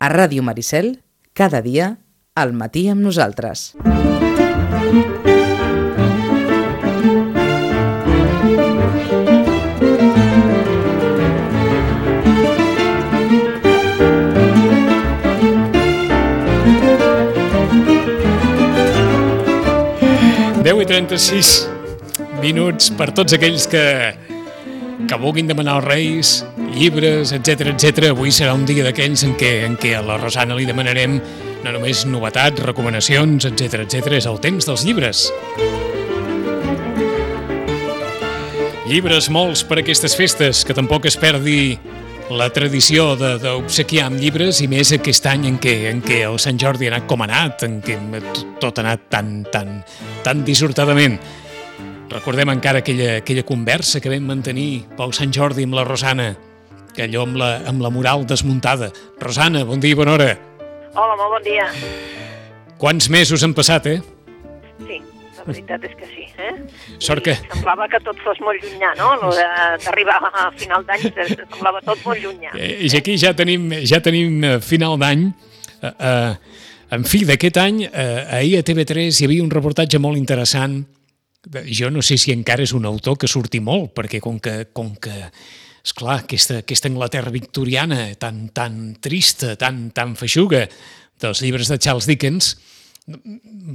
A Ràdio Maricel, cada dia, al matí amb nosaltres. Deu i 36 minuts per tots aquells que, que vulguin demanar als Reis llibres, etc etc. Avui serà un dia d'aquells en, què, en què a la Rosana li demanarem no només novetats, recomanacions, etc etc. És el temps dels llibres. Llibres molts per aquestes festes, que tampoc es perdi la tradició d'obsequiar amb llibres i més aquest any en què, en què el Sant Jordi ha anat com ha anat, en què tot ha anat tan, tan, tan dissortadament. Recordem encara aquella, aquella conversa que vam mantenir pel Sant Jordi amb la Rosana, que allò amb la, amb la moral desmuntada. Rosana, bon dia i bona hora. Hola, molt bon dia. Quants mesos han passat, eh? Sí, la veritat és que sí. Eh? Sort que... I semblava que tot fos molt llunyà, no? D'arribar a final d'any semblava tot molt llunyà. Eh, I aquí ja tenim, ja tenim eh, final d'any. Eh, eh, en fi, d'aquest any, eh, ahir a TV3 hi havia un reportatge molt interessant. Jo no sé si encara és un autor que surti molt, perquè com que, com que és clar, aquesta, aquesta Anglaterra victoriana tan, tan trista, tan, tan feixuga dels llibres de Charles Dickens,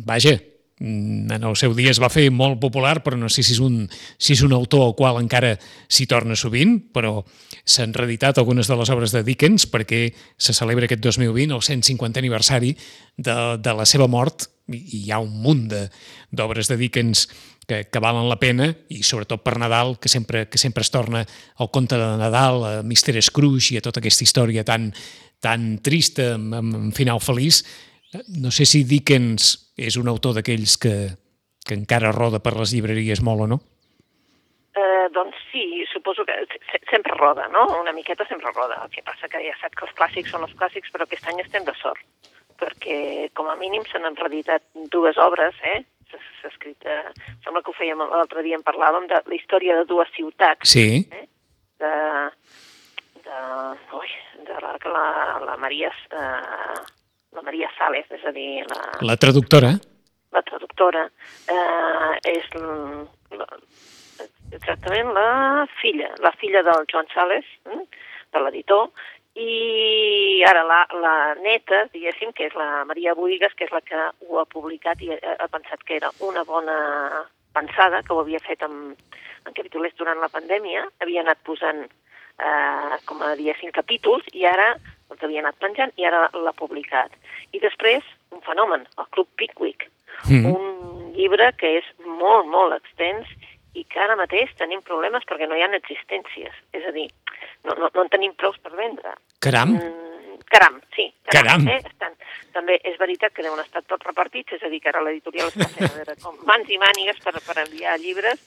vaja, en el seu dia es va fer molt popular, però no sé si és un, si és un autor al qual encara s'hi torna sovint, però s'han reeditat algunes de les obres de Dickens perquè se celebra aquest 2020 el 150 aniversari de, de la seva mort i hi ha un munt d'obres de, de Dickens que, que valen la pena i sobretot per Nadal, que sempre, que sempre es torna al conte de Nadal, a Mr. Scrooge i a tota aquesta història tan, tan trista, amb, amb final feliç. No sé si Dickens és un autor d'aquells que, que encara roda per les llibreries molt o no? Eh, doncs sí, suposo que sempre roda, no? Una miqueta sempre roda. El que passa que ja sap que els clàssics són els clàssics, però aquest any estem de sort, perquè com a mínim se n'han reeditat dues obres, eh? S'ha escrit, eh, sembla que ho fèiem l'altre dia, en parlàvem de la història de dues ciutats. Sí. Eh? De, de, ui, de la, la, la Maria, eh, la Maria Sales, és a dir, la... La traductora. La traductora eh, és la, exactament la filla, la filla del Joan Sales, eh, de l'editor, i ara la, la neta, diguéssim, que és la Maria Boigues, que és la que ho ha publicat i ha, pensat que era una bona pensada, que ho havia fet en, en capítols durant la pandèmia, havia anat posant eh, com a diguéssim capítols i ara els havia anat penjant i ara l'ha publicat. I després, un fenomen, el Club Pickwick, mm. un llibre que és molt, molt extens i que ara mateix tenim problemes perquè no hi ha existències. És a dir, no, no, no en tenim prous per vendre. Caram! Mm, caram, sí. Caram! Eh? Estan, també és veritat que deuen estar tots repartits, és a dir, que ara l'editorial està fent a veure com mans i mànigues per, per enviar llibres,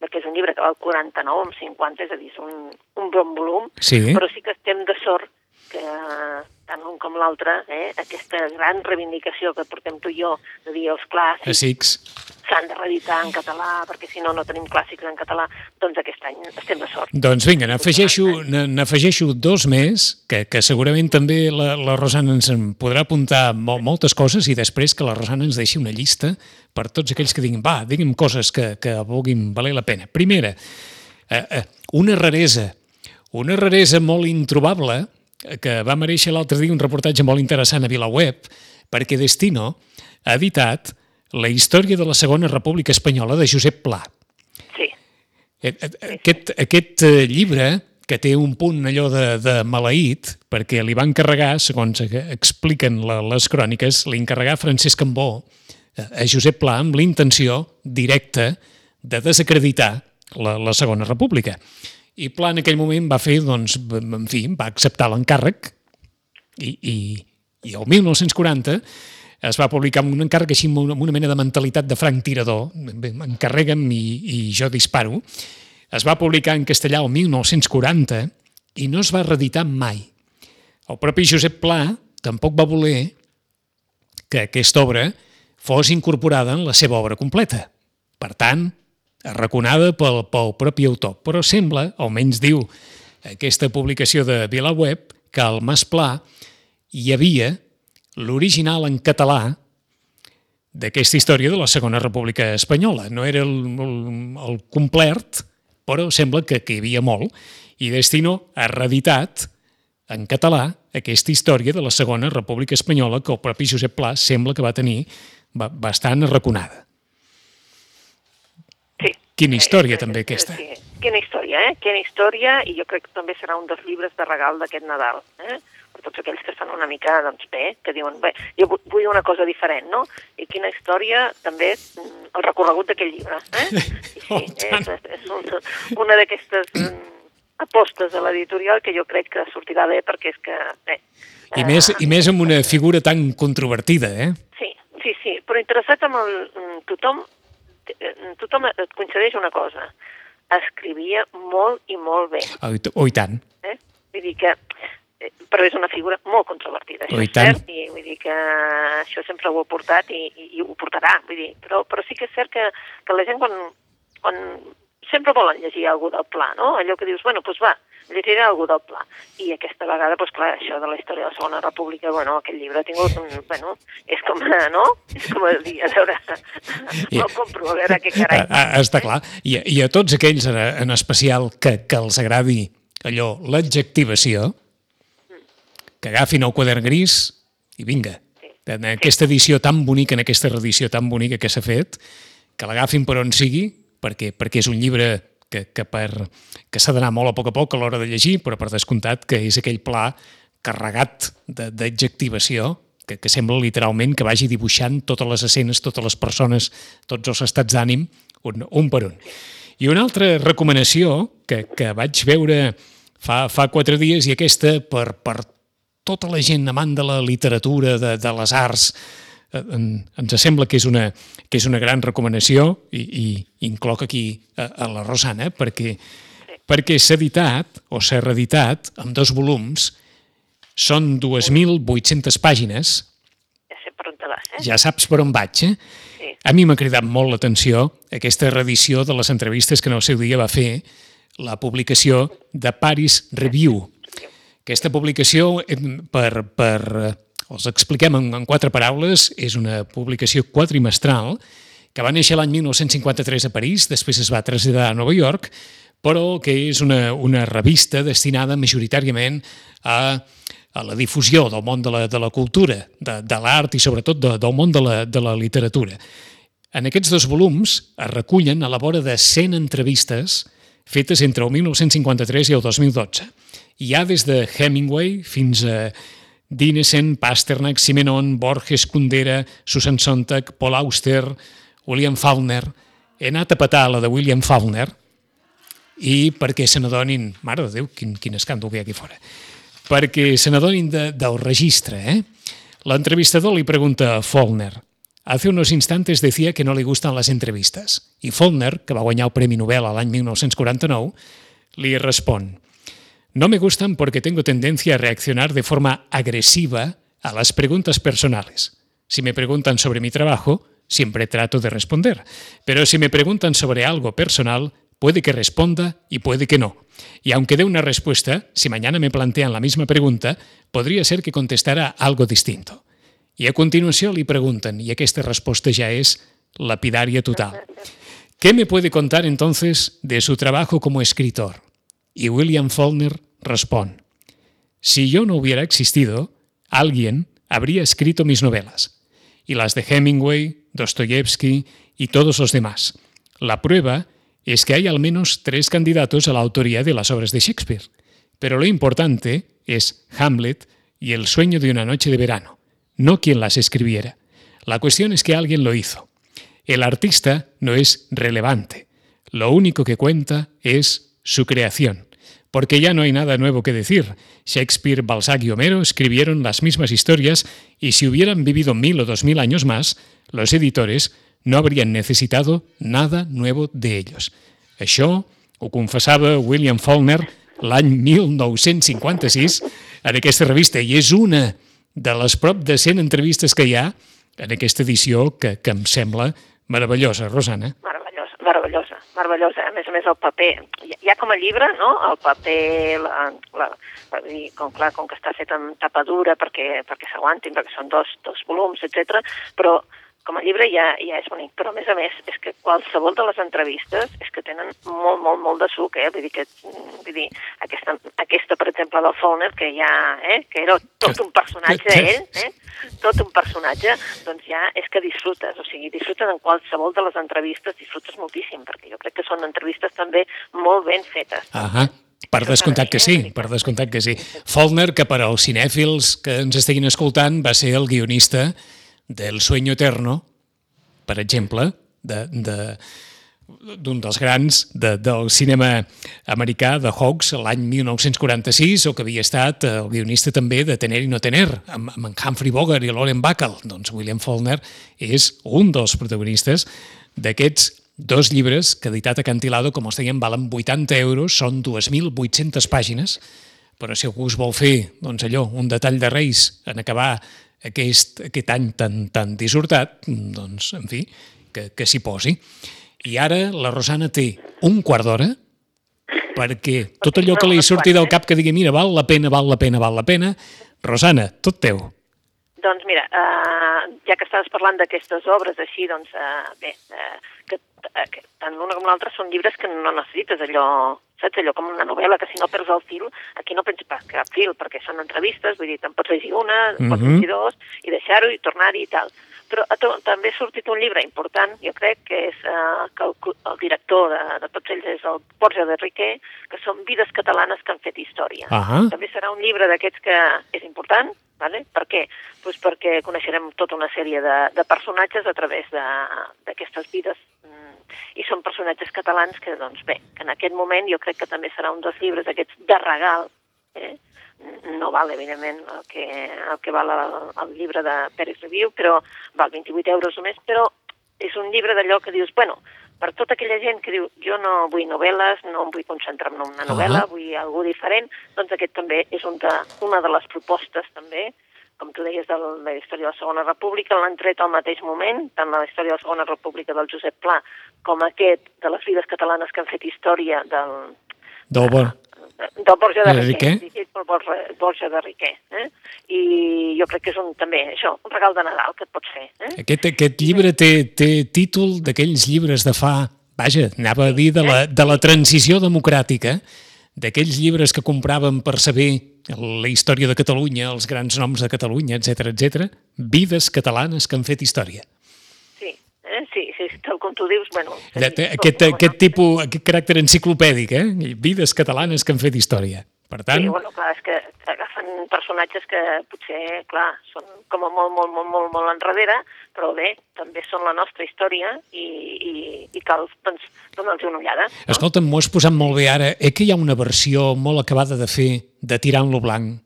perquè és un llibre que val 49 amb 50, és a dir, és un, un bon volum, sí. però sí que estem de sort que tant un com l'altre, eh, aquesta gran reivindicació que portem tu i jo de dir els clàssics, clàssics. S'han de reeditar en català, perquè si no, no tenim clàssics en català, doncs aquest any estem de sort. Doncs vinga, n'afegeixo dos més, que, que segurament també la, la Rosana ens en podrà apuntar molt, moltes coses i després que la Rosana ens deixi una llista per tots aquells que diguin, va, digui'm coses que, que vulguin valer la pena. Primera, eh, eh, una raresa, una raresa molt introbable, que va mereixer l'altre dia un reportatge molt interessant a VilaWeb, perquè Destino ha editat la història de la Segona República Espanyola de Josep Pla. Sí. Aquest, aquest llibre, que té un punt allò de, de maleït, perquè li van encarregar, segons expliquen la, les cròniques, li encarregar Francesc Cambó a Josep Pla amb l'intenció directa de desacreditar la, la Segona República. I Pla en aquell moment va fer, doncs, en fi, va acceptar l'encàrrec i, i, i el 1940 es va publicar amb un encàrrec així amb una, mena de mentalitat de franc tirador, m'encarreguen i, i jo disparo. Es va publicar en castellà el 1940 i no es va reeditar mai. El propi Josep Pla tampoc va voler que aquesta obra fos incorporada en la seva obra completa. Per tant, arraconada pel, pel propi autor, però sembla, almenys diu aquesta publicació de VilaWeb, que el Mas Pla hi havia l'original en català d'aquesta història de la Segona República Espanyola. No era el, el, el complet, però sembla que, que hi havia molt. I Destino ha reeditat en català aquesta història de la Segona República Espanyola que el propi Josep Pla sembla que va tenir bastant arraconada. Sí. Quina història, sí, també, aquesta. Sí. Quina història, eh? Quina història, i jo crec que també serà un dels llibres de regal d'aquest Nadal. Eh? Per tots aquells que estan una mica, doncs bé, que diuen, bé, jo vull una cosa diferent, no? I quina història, també, mm, el recorregut d'aquest llibre, eh? I sí, oh, és, és un, una d'aquestes mm, apostes de l'editorial que jo crec que sortirà bé perquè és que... Bé, I, més, I més amb una figura tan controvertida, eh? Sí, sí, sí, però interessat amb el, mm, tothom, eh, tothom et coincideix una cosa, escrivia molt i molt bé. Oh, oh i tant. Eh? Vull dir que Eh, però és una figura molt controvertida, això oh, és cert, i vull dir que això sempre ho ha portat i, i, i ho portarà, vull dir, però, però sí que és cert que, que la gent quan, quan sempre volen llegir algú del pla, no? Allò que dius, bueno, doncs va, llegiré algú del pla. I aquesta vegada, doncs clar, això de la història de la Segona República, bueno, aquest llibre ha tingut un, bueno, és com, no? És com a dir, a veure, I, no compro, a veure què carai. A, a, està clar. I, I a tots aquells, en especial, que, que els agradi allò, l'adjectivació, que agafin el quadern gris i vinga. En aquesta edició tan bonica, en aquesta reedició tan bonica que s'ha fet, que l'agafin per on sigui, perquè, perquè és un llibre que, que, per, que s'ha d'anar molt a poc a poc a l'hora de llegir, però per descomptat que és aquell pla carregat d'adjectivació que, que sembla literalment que vagi dibuixant totes les escenes, totes les persones, tots els estats d'ànim, un, un per un. I una altra recomanació que, que vaig veure fa, fa quatre dies i aquesta per, per tota la gent amant de la literatura, de, de les arts, eh, ens sembla que és una, que és una gran recomanació i, i incloc aquí a, a la Rosana perquè, perquè s'ha editat o s'ha reeditat amb dos volums, són 2.800 pàgines. Ja sé per on te vas, eh? Ja saps per on vaig, eh? Sí. A mi m'ha cridat molt l'atenció aquesta reedició de les entrevistes que en el seu dia va fer la publicació de Paris Review, aquesta publicació, per, per els expliquem en, en quatre paraules, és una publicació quadrimestral que va néixer l'any 1953 a París, després es va traslladar a Nova York, però que és una, una revista destinada majoritàriament a, a la difusió del món de la, de la cultura, de, de l'art i sobretot de, del món de la, de la literatura. En aquests dos volums es recullen a la vora de 100 entrevistes fetes entre el 1953 i el 2012 hi ha des de Hemingway fins a Dinesen, Pasternak, Simenon, Borges, Kundera, Susan Sontag, Paul Auster, William Faulkner. He anat a petar la de William Faulkner i perquè se n'adonin... Mare de Déu, quin, quin escàndol que hi ha aquí fora. Perquè se n'adonin de, del registre. Eh? L'entrevistador li pregunta a Faulkner Hace unos instantes decía que no le gustan las entrevistas. I Faulkner, que va guanyar el Premi Nobel l'any 1949, li respon No me gustan porque tengo tendencia a reaccionar de forma agresiva a las preguntas personales. Si me preguntan sobre mi trabajo, siempre trato de responder. Pero si me preguntan sobre algo personal, puede que responda y puede que no. Y aunque dé una respuesta, si mañana me plantean la misma pregunta, podría ser que contestara algo distinto. Y a continuación le preguntan, y esta respuesta ya es lapidaria total. ¿Qué me puede contar entonces de su trabajo como escritor? Y William Faulkner responde, si yo no hubiera existido, alguien habría escrito mis novelas, y las de Hemingway, Dostoyevsky y todos los demás. La prueba es que hay al menos tres candidatos a la autoría de las obras de Shakespeare, pero lo importante es Hamlet y El sueño de una noche de verano, no quien las escribiera. La cuestión es que alguien lo hizo. El artista no es relevante. Lo único que cuenta es su creación. Porque ya no hay nada nuevo que decir. Shakespeare, Balzac y Homero escribieron las mismas historias y si hubieran vivido mil o dos mil años más, los editores no habrían necesitado nada nuevo de ellos. Això ho confessava William Faulkner l'any 1956 en aquesta revista i és una de les prop de 100 entrevistes que hi ha en aquesta edició que, que em sembla meravellosa, Rosana. Meravellosa meravellosa, meravellosa. A més a més, el paper, ja, com a llibre, no? El paper, la, la, com, clar, com que està fet en tapa dura perquè, perquè s'aguantin, perquè són dos, dos volums, etc. però com a llibre ja, ja és bonic, però a més a més és que qualsevol de les entrevistes és que tenen molt, molt, molt de suc, eh? Vull dir que, vull dir, aquesta, aquesta per exemple, del Faulner, que ja, eh? que era tot un personatge, ell, eh? tot un personatge, doncs ja és que disfrutes, o sigui, disfrutes en qualsevol de les entrevistes, disfrutes moltíssim, perquè jo crec que són entrevistes també molt ben fetes. Ahà. Per descomptat que sí, per descomptat que sí. Faulner, que per als cinèfils que ens estiguin escoltant, va ser el guionista del Sueño Eterno, per exemple, de, de, d'un dels grans de, del cinema americà, de Hawks, l'any 1946, o que havia estat el guionista també de Tener i no tener, amb, amb Humphrey Bogart i Lauren Bacall. Doncs William Faulkner és un dels protagonistes d'aquests dos llibres que editat a Cantilado, com els dèiem, valen 80 euros, són 2.800 pàgines, però si algú us vol fer, doncs allò, un detall de Reis en acabar aquest, aquest any tan, tan dissortat, doncs, en fi, que, que s'hi posi. I ara la Rosana té un quart d'hora perquè tot allò que li surti del cap que digui mira, val la pena, val la pena, val la pena, Rosana, tot teu. Doncs mira, uh, ja que estaves parlant d'aquestes obres així, doncs uh, bé, uh, que, uh, que tant l'una com l'altra són llibres que no necessites allò, saps, allò com una novel·la, que si no perds el fil, aquí no penses pas cap fil, perquè són entrevistes, vull dir, te'n pots llegir una, mm -hmm. pots Mhm. llegir dos, i deixar-ho i tornar-hi i tal. Però a to, també ha sortit un llibre important, jo crec, que és uh, que el, el director de, de tots ells és el Borja de Riquer, que són vides catalanes que han fet història. Ahà. També serà un llibre d'aquests que és important, vale? per què? Pues perquè coneixerem tota una sèrie de, de personatges a través d'aquestes vides mm, i són personatges catalans que, doncs bé, que en aquest moment jo crec que també serà un dels llibres aquests de regal, eh? no val, evidentment, el que, el que val el, el llibre de Pérez Review, però val 28 euros només, però és un llibre d'allò que dius, bueno, per tota aquella gent que diu jo no vull novel·les, no em vull concentrar en una novel·la, Ah. vull algú diferent, doncs aquest també és un de, una de les propostes també, com tu deies, de la, de la història de la Segona República, l'han tret al mateix moment, tant la història de la Segona República del Josep Pla com aquest de les vides catalanes que han fet història del, Del bon. Del Borja de De Riquer, Riquer? dirigit pel Borja, Borja de Riquer. Eh? I jo crec que és un, també això, un regal de Nadal que et pots fer. Eh? Aquest, aquest llibre té, té títol d'aquells llibres de fa, vaja, anava a dir de la, de la transició democràtica, d'aquells llibres que compràvem per saber la història de Catalunya, els grans noms de Catalunya, etc etc. Vides catalanes que han fet història. Sí, eh? sí, sí, tal com tu dius, bueno... De, sí, aquest, bueno, aquest tipus, aquest caràcter enciclopèdic, eh? Vides catalanes que han fet història. Per tant, Sí, bueno, clar, és que agafen personatges que potser, clar, són com a molt, molt, molt, molt, molt enrere, però bé, també són la nostra història i, i, i cal, doncs, donar-los una ullada. escolta'm, m'ho has posat molt bé ara. Eh que hi ha una versió molt acabada de fer de Tirant-lo blanc?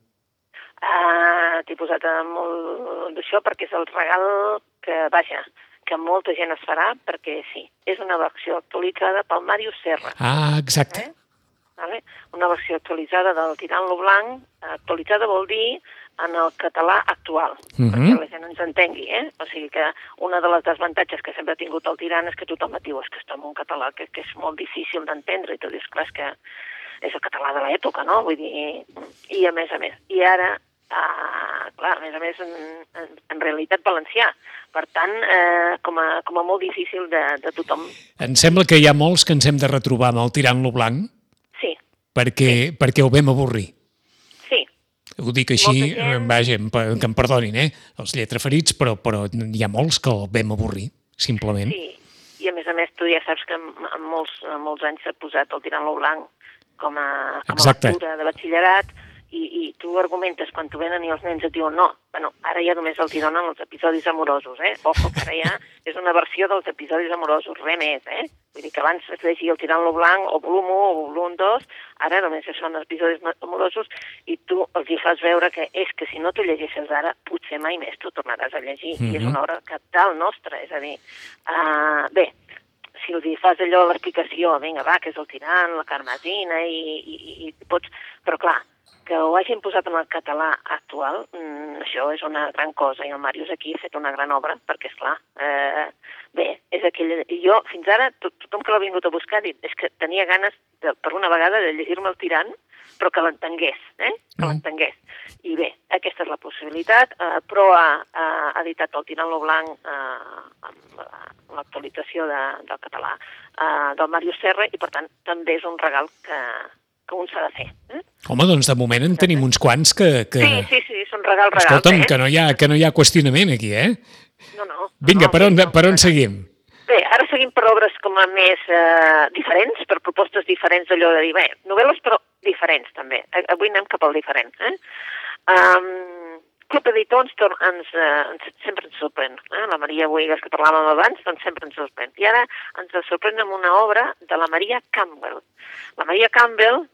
Ah, T'he posat molt d'això perquè és el regal que, vaja, que molta gent es farà perquè sí, és una versió actualitzada pel Màrius Serra. Ah, exacte. Eh? Vale? Una versió actualitzada del Tirant-lo Blanc, actualitzada vol dir en el català actual, Mhm. perquè la gent ens entengui, eh? O sigui que una de les desavantatges que sempre ha tingut el tirant és que tothom et diu és que està en un català que, que és molt difícil d'entendre i tu dius, clar, és que és el català de l'època, no? Vull dir, i a més a més, i ara, uh, clar, a més a més, en, en, en realitat valencià, per tant, eh, com, a, com a molt difícil de, de tothom, Em sembla que hi ha molts que ens hem de retrobar amb el Tirant-lo blanc sí, perquè, perquè ho vam avorrir. sí, Ho dic així, gent- eh, vaja, que em perdonin, eh? Els lletraferits, però, però hi ha molts que el vam avorrir, simplement. Sí, i a més a més tu ja saps que en, en molts, en molts anys s'ha posat el tirant-lo blanc com a, com a Exacte. lectura de batxillerat i, i tu argumentes quan tu venen i els nens et diuen no, bueno, ara ja només el tironen els episodis amorosos, eh? Ojo, que ara ja és una versió dels episodis amorosos, res més, eh? Vull dir que abans es llegia el tirant-lo blanc o volum 1 o volum 2, ara només són episodis amorosos i tu els hi fas veure que és que si no t'ho llegeixes ara, potser mai més t'ho tornaràs a llegir. Mm -hmm. I és Mhm. una obra capital nostra, és a dir, uh, bé, si els hi fas allò l'explicació, vinga, va, que és el tirant, la carmesina, i, i, i, i pots... Però clar, que ho hagin posat en el català actual, mm, això és una gran cosa, i el Màrius aquí ha fet una gran obra, perquè, és clar, eh, bé, és aquell... Jo, fins ara, to tothom que l'ha vingut a buscar ha dit és que tenia ganes, de, per una vegada, de llegir-me el tirant, però que l'entengués, eh? que Mm. l'entengués. I bé, aquesta és la possibilitat, eh, però ha, ha editat el Tirant lo Blanc eh, amb la- l'actualització de, del català eh, del Màrius Serra, i per tant també és un regal que, que un s'ha de fer. Eh? Home, doncs de moment en tenim uns quants que... que... Sí, sí, sí, són regal, regal. Escolta'm, eh? que no, hi ha, que no hi ha qüestionament aquí, eh? No, no. Vinga, no, per on, no, per on seguim? Bé, ara seguim per obres com a més eh, diferents, per propostes diferents d'allò de dir, bé, novel·les però diferents també. Avui anem cap al diferent. Eh? Um, Club Editor ens, ens, eh, ens, sempre ens sorprèn. Eh? La Maria Boigas, que parlàvem abans, doncs sempre ens sorprèn. I ara ens sorprèn amb una obra de la Maria Campbell. La Maria Campbell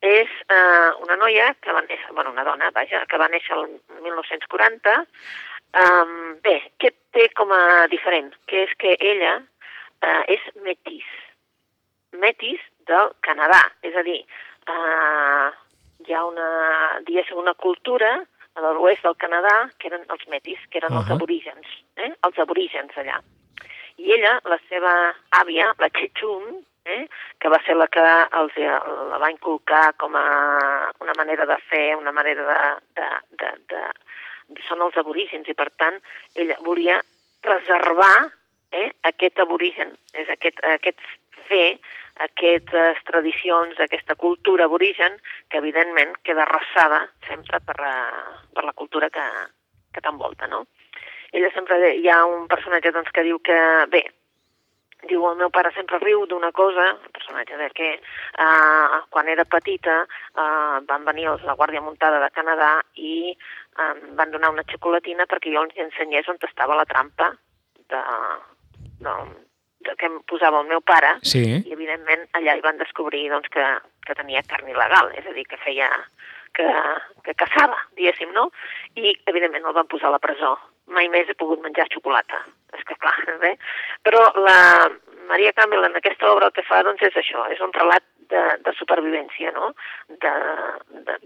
és eh, una noia que va néixer, bueno, una dona, vaja, que va néixer el 1940. Um, bé, què té com a diferent? Que és que ella eh, és metis. Metis del Canadà. És a dir, eh, hi ha una, diguéssim, una cultura a l'oest del Canadà que eren els metis, que eren uh -huh. els aborígens, eh? els aborígens allà. I ella, la seva àvia, la Chechun, eh? que va ser la que els, la va inculcar com a una manera de fer, una manera de, de, de, de... són els aborígens i per tant ella volia preservar eh, aquest aborigen, és aquest, aquest fer, aquestes tradicions, aquesta cultura aborigen que evidentment queda arrasada sempre per, la- per la cultura que, que t'envolta, no? Ella sempre, de- hi ha un personatge doncs, que diu que, bé, diu el meu pare sempre riu d'una cosa, el personatge de que eh, quan era petita eh, van venir els, la Guàrdia Muntada de Canadà i eh, em van donar una xocolatina perquè jo els ensenyés on estava la trampa de, de, de que em posava el meu pare Sí. i evidentment allà hi van descobrir doncs, que, que tenia carn il·legal, és a dir, que feia que, que caçava, diguéssim, no? I evidentment el van posar a la presó. Mai més he pogut menjar xocolata. És que clar, bé. Però la Maria Campbell en aquesta obra el que fa doncs és això, és un relat de, de supervivència, no?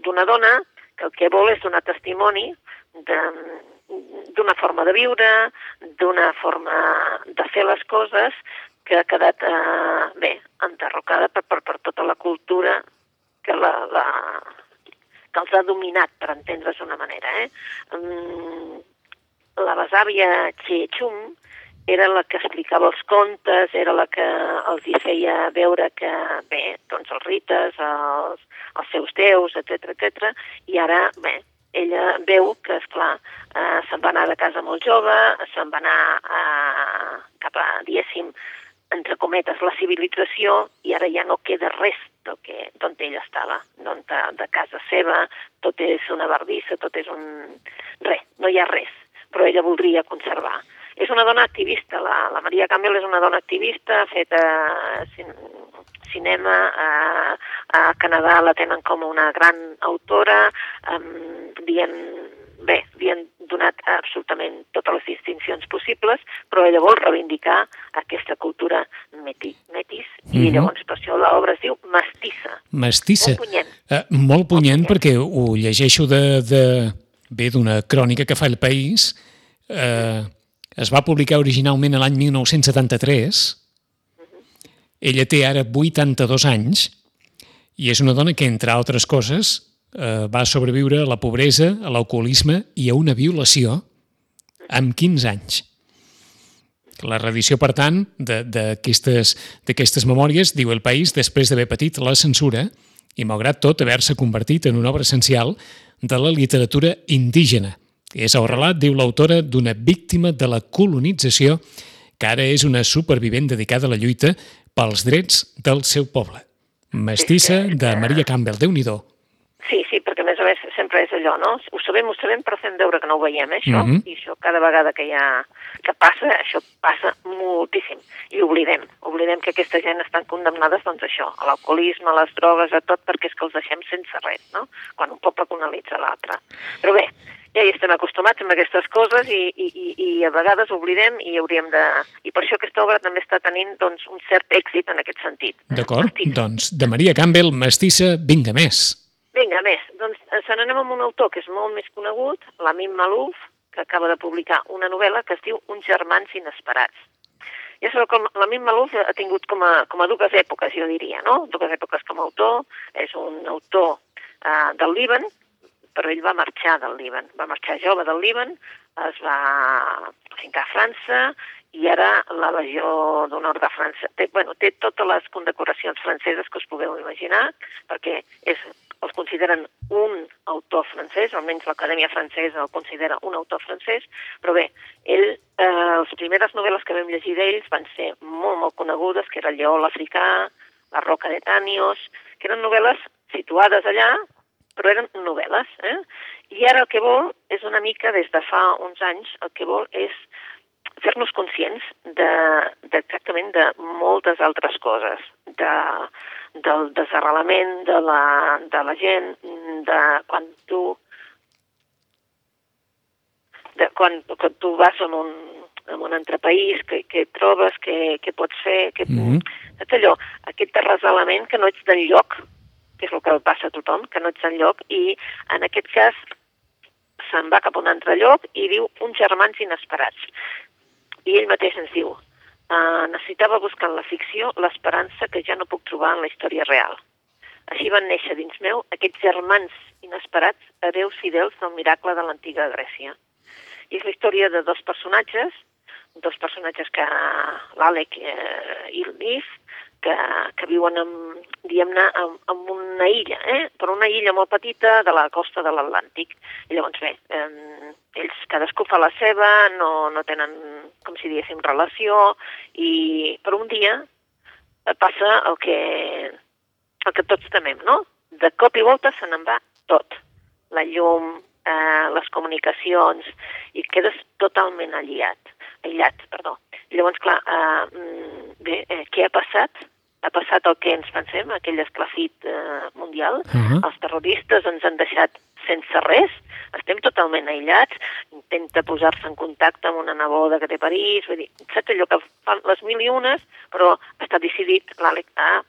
D'una dona que el que vol és donar testimoni de- d'una forma de viure, d'una forma de fer les coses que ha quedat eh, bé, enderrocada per, per, per tota la cultura que, la, la, que els ha dominat, per entendre's d'una manera. Eh? Mm, la besàvia Che Chum era la que explicava els contes, era la que els hi feia veure que, bé, doncs els rites, els, els seus déus, etc etc. i ara, bé, ella veu que, esclar, eh, se'n va anar de casa molt jove, se'n va anar eh, cap a, diguéssim, entre cometes, la civilització i ara ja no queda res del que, d'on ella estava, d'on de, de casa seva, tot és una bardissa, tot és un... res, no hi ha res, però ella voldria conservar. És una dona activista, la, la Maria Campbell és una dona activista, ha fet eh, cin, cinema, eh, a Canadà la tenen com una gran autora, eh, dient, bé, li han donat absolutament totes les distincions possibles, però ella vol reivindicar aquesta cultura meti, metis, i Mhm. llavors per això l'obra es diu Mestissa. Mestissa. Molt punyent. Eh, molt punyent perquè ho llegeixo de, de bé d'una crònica que fa el País. Eh, es va publicar originalment l'any 1973. Ella té ara 82 anys i és una dona que, entre altres coses, eh, va sobreviure a la pobresa, a l'alcoholisme i a una violació amb 15 anys. La reedició, per tant, d'aquestes memòries, diu el País, després d'haver patit la censura i, malgrat tot, haver-se convertit en una obra essencial de la literatura indígena. És el relat, diu l'autora, d'una víctima de la colonització que ara és una supervivent dedicada a la lluita pels drets del seu poble. Mestissa de Maria Campbell, déu nhi Sí, sí, perquè a més a més sempre és allò, no? Ho sabem, ho sabem, però fem veure que no ho veiem, eh, això. Mhm. I això cada vegada que hi ha... que passa, això passa moltíssim. I oblidem, oblidem que aquesta gent estan condemnades, doncs, a això, a l'alcoholisme, a les drogues, a tot, perquè és que els deixem sense res, no? Quan un poble colonitza l'altre. Però bé, ja hi estem acostumats amb aquestes coses i, i, i, i a vegades oblidem i hauríem de... I per això aquesta obra també està tenint doncs, un cert èxit en aquest sentit. D'acord? Doncs de Maria Campbell, Mestissa, vinga més. Vinga, més. Doncs eh, se n'anem amb un autor que és molt més conegut, l'Amin Malouf, que acaba de publicar una novel·la que es diu Uns germans inesperats. Ja sabeu que l'Amin Malouf ha tingut com a, com a dues èpoques, jo diria, no? Dues èpoques com a autor. És un autor eh, del Líban, però ell va marxar del Líban. Va marxar jove del Líban, es va fincar a França i ara la Legió d'Honor de França té, bueno, té totes les condecoracions franceses que us pugueu imaginar, perquè és, els consideren un autor francès, almenys l'Acadèmia Francesa el considera un autor francès, però bé, ell, eh, les primeres novel·les que vam llegir d'ells van ser molt, molt conegudes, que era El lleó l'africà, La roca de Tànios, que eren novel·les situades allà, però eren novel·les. Eh? I ara el que vol és una mica, des de fa uns anys, el que vol és fer-nos conscients de, de, exactament de moltes altres coses, de, del desarrelament de la, de la gent, de quan tu de quan, quan tu vas en un, en un altre país, què, què trobes, què, què pots fer, què, mm. -hmm. saps allò, aquest arrasalament que no ets d'enlloc, que és el que passa a tothom, que no ets d'enlloc, i en aquest cas se'n va cap a un altre lloc i diu uns germans inesperats. I ell mateix ens diu, uh, necessitava buscar en la ficció l'esperança que ja no puc trobar en la història real. Així van néixer dins meu aquests germans inesperats, hereus fidels del miracle de l'antiga Grècia. I és la història de dos personatges, dos personatges que l'Àlec eh, i el Nif, que, que viuen en, diguem-ne, en, en una illa, eh? però una illa molt petita de la costa de l'Atlàntic. I llavors, bé, eh, ells cadascú fa la seva, no, no tenen, com si diguéssim, relació, i per un dia passa el que, el que tots temem, no? De cop i volta se n'en va tot. La llum, eh, les comunicacions, i quedes totalment aïllat, aïllat, perdó. I llavors, clar, eh, mm, bé, eh, què ha passat? Ha passat el que ens pensem, aquell esclafit eh, mundial. Uh -huh. Els terroristes ens han deixat sense res, estem totalment aïllats, intenta posar-se en contacte amb una neboda que té París, vull dir, saps allò que fan les mil i unes, però està decidit l'Àlex a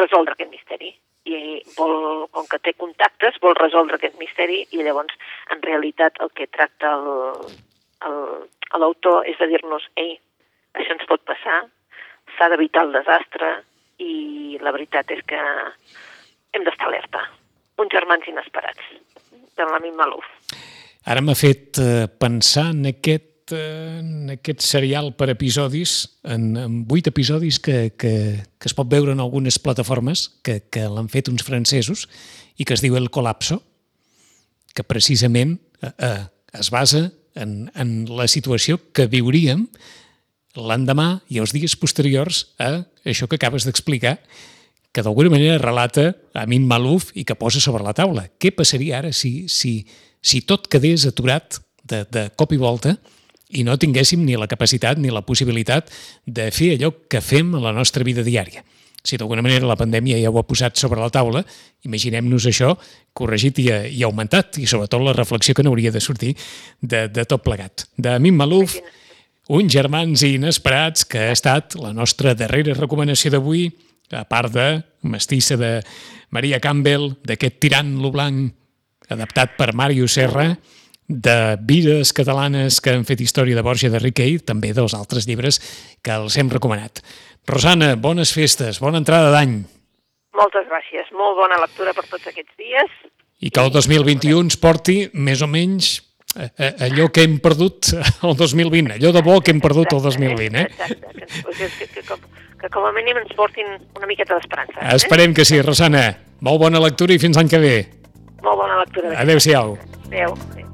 resoldre aquest misteri. I vol, com que té contactes, vol resoldre aquest misteri i llavors, en realitat, el que tracta l'autor és de dir-nos ei, això ens pot passar, s'ha d'evitar el desastre i la veritat és que hem d'estar alerta. Uns germans inesperats, de l'Amin Malouf. Ara m'ha fet eh, pensar en aquest, eh, en aquest serial per episodis, en, en vuit episodis que, que, que es pot veure en algunes plataformes, que, que l'han fet uns francesos, i que es diu El Colapso, que precisament eh, eh, es basa en, en la situació que viuríem l'endemà i els dies posteriors a això que acabes d'explicar, que d'alguna manera relata Amin Malouf i que posa sobre la taula. Què passaria ara si, si, si tot quedés aturat de, de cop i volta i no tinguéssim ni la capacitat ni la possibilitat de fer allò que fem a la nostra vida diària? Si d'alguna manera la pandèmia ja ho ha posat sobre la taula, imaginem-nos això corregit i, i augmentat, i sobretot la reflexió que n'hauria de sortir de, de tot plegat. D'Amin Malouf, uns germans inesperats, que ha estat la nostra darrera recomanació d'avui, a part de Mestissa de Maria Campbell, d'aquest tirant lo blanc adaptat per Mario Serra, de vides catalanes que han fet història de Borja de Riquell, també dels altres llibres que els hem recomanat. Rosana, bones festes, bona entrada d'any Moltes gràcies, molt bona lectura per tots aquests dies. i que el 2021 ens porti més o menys allò que hem perdut el 2020, allò de bo que hem perdut el 2020, eh? Exacte, que, que, que, com, que com a mínim ens portin una miqueta d'esperança. Eh? Esperem que sí, Rosana. Molt bona lectura i fins l'any que ve. Molt bona lectura. Adéu-siau. Adéu. Adéu.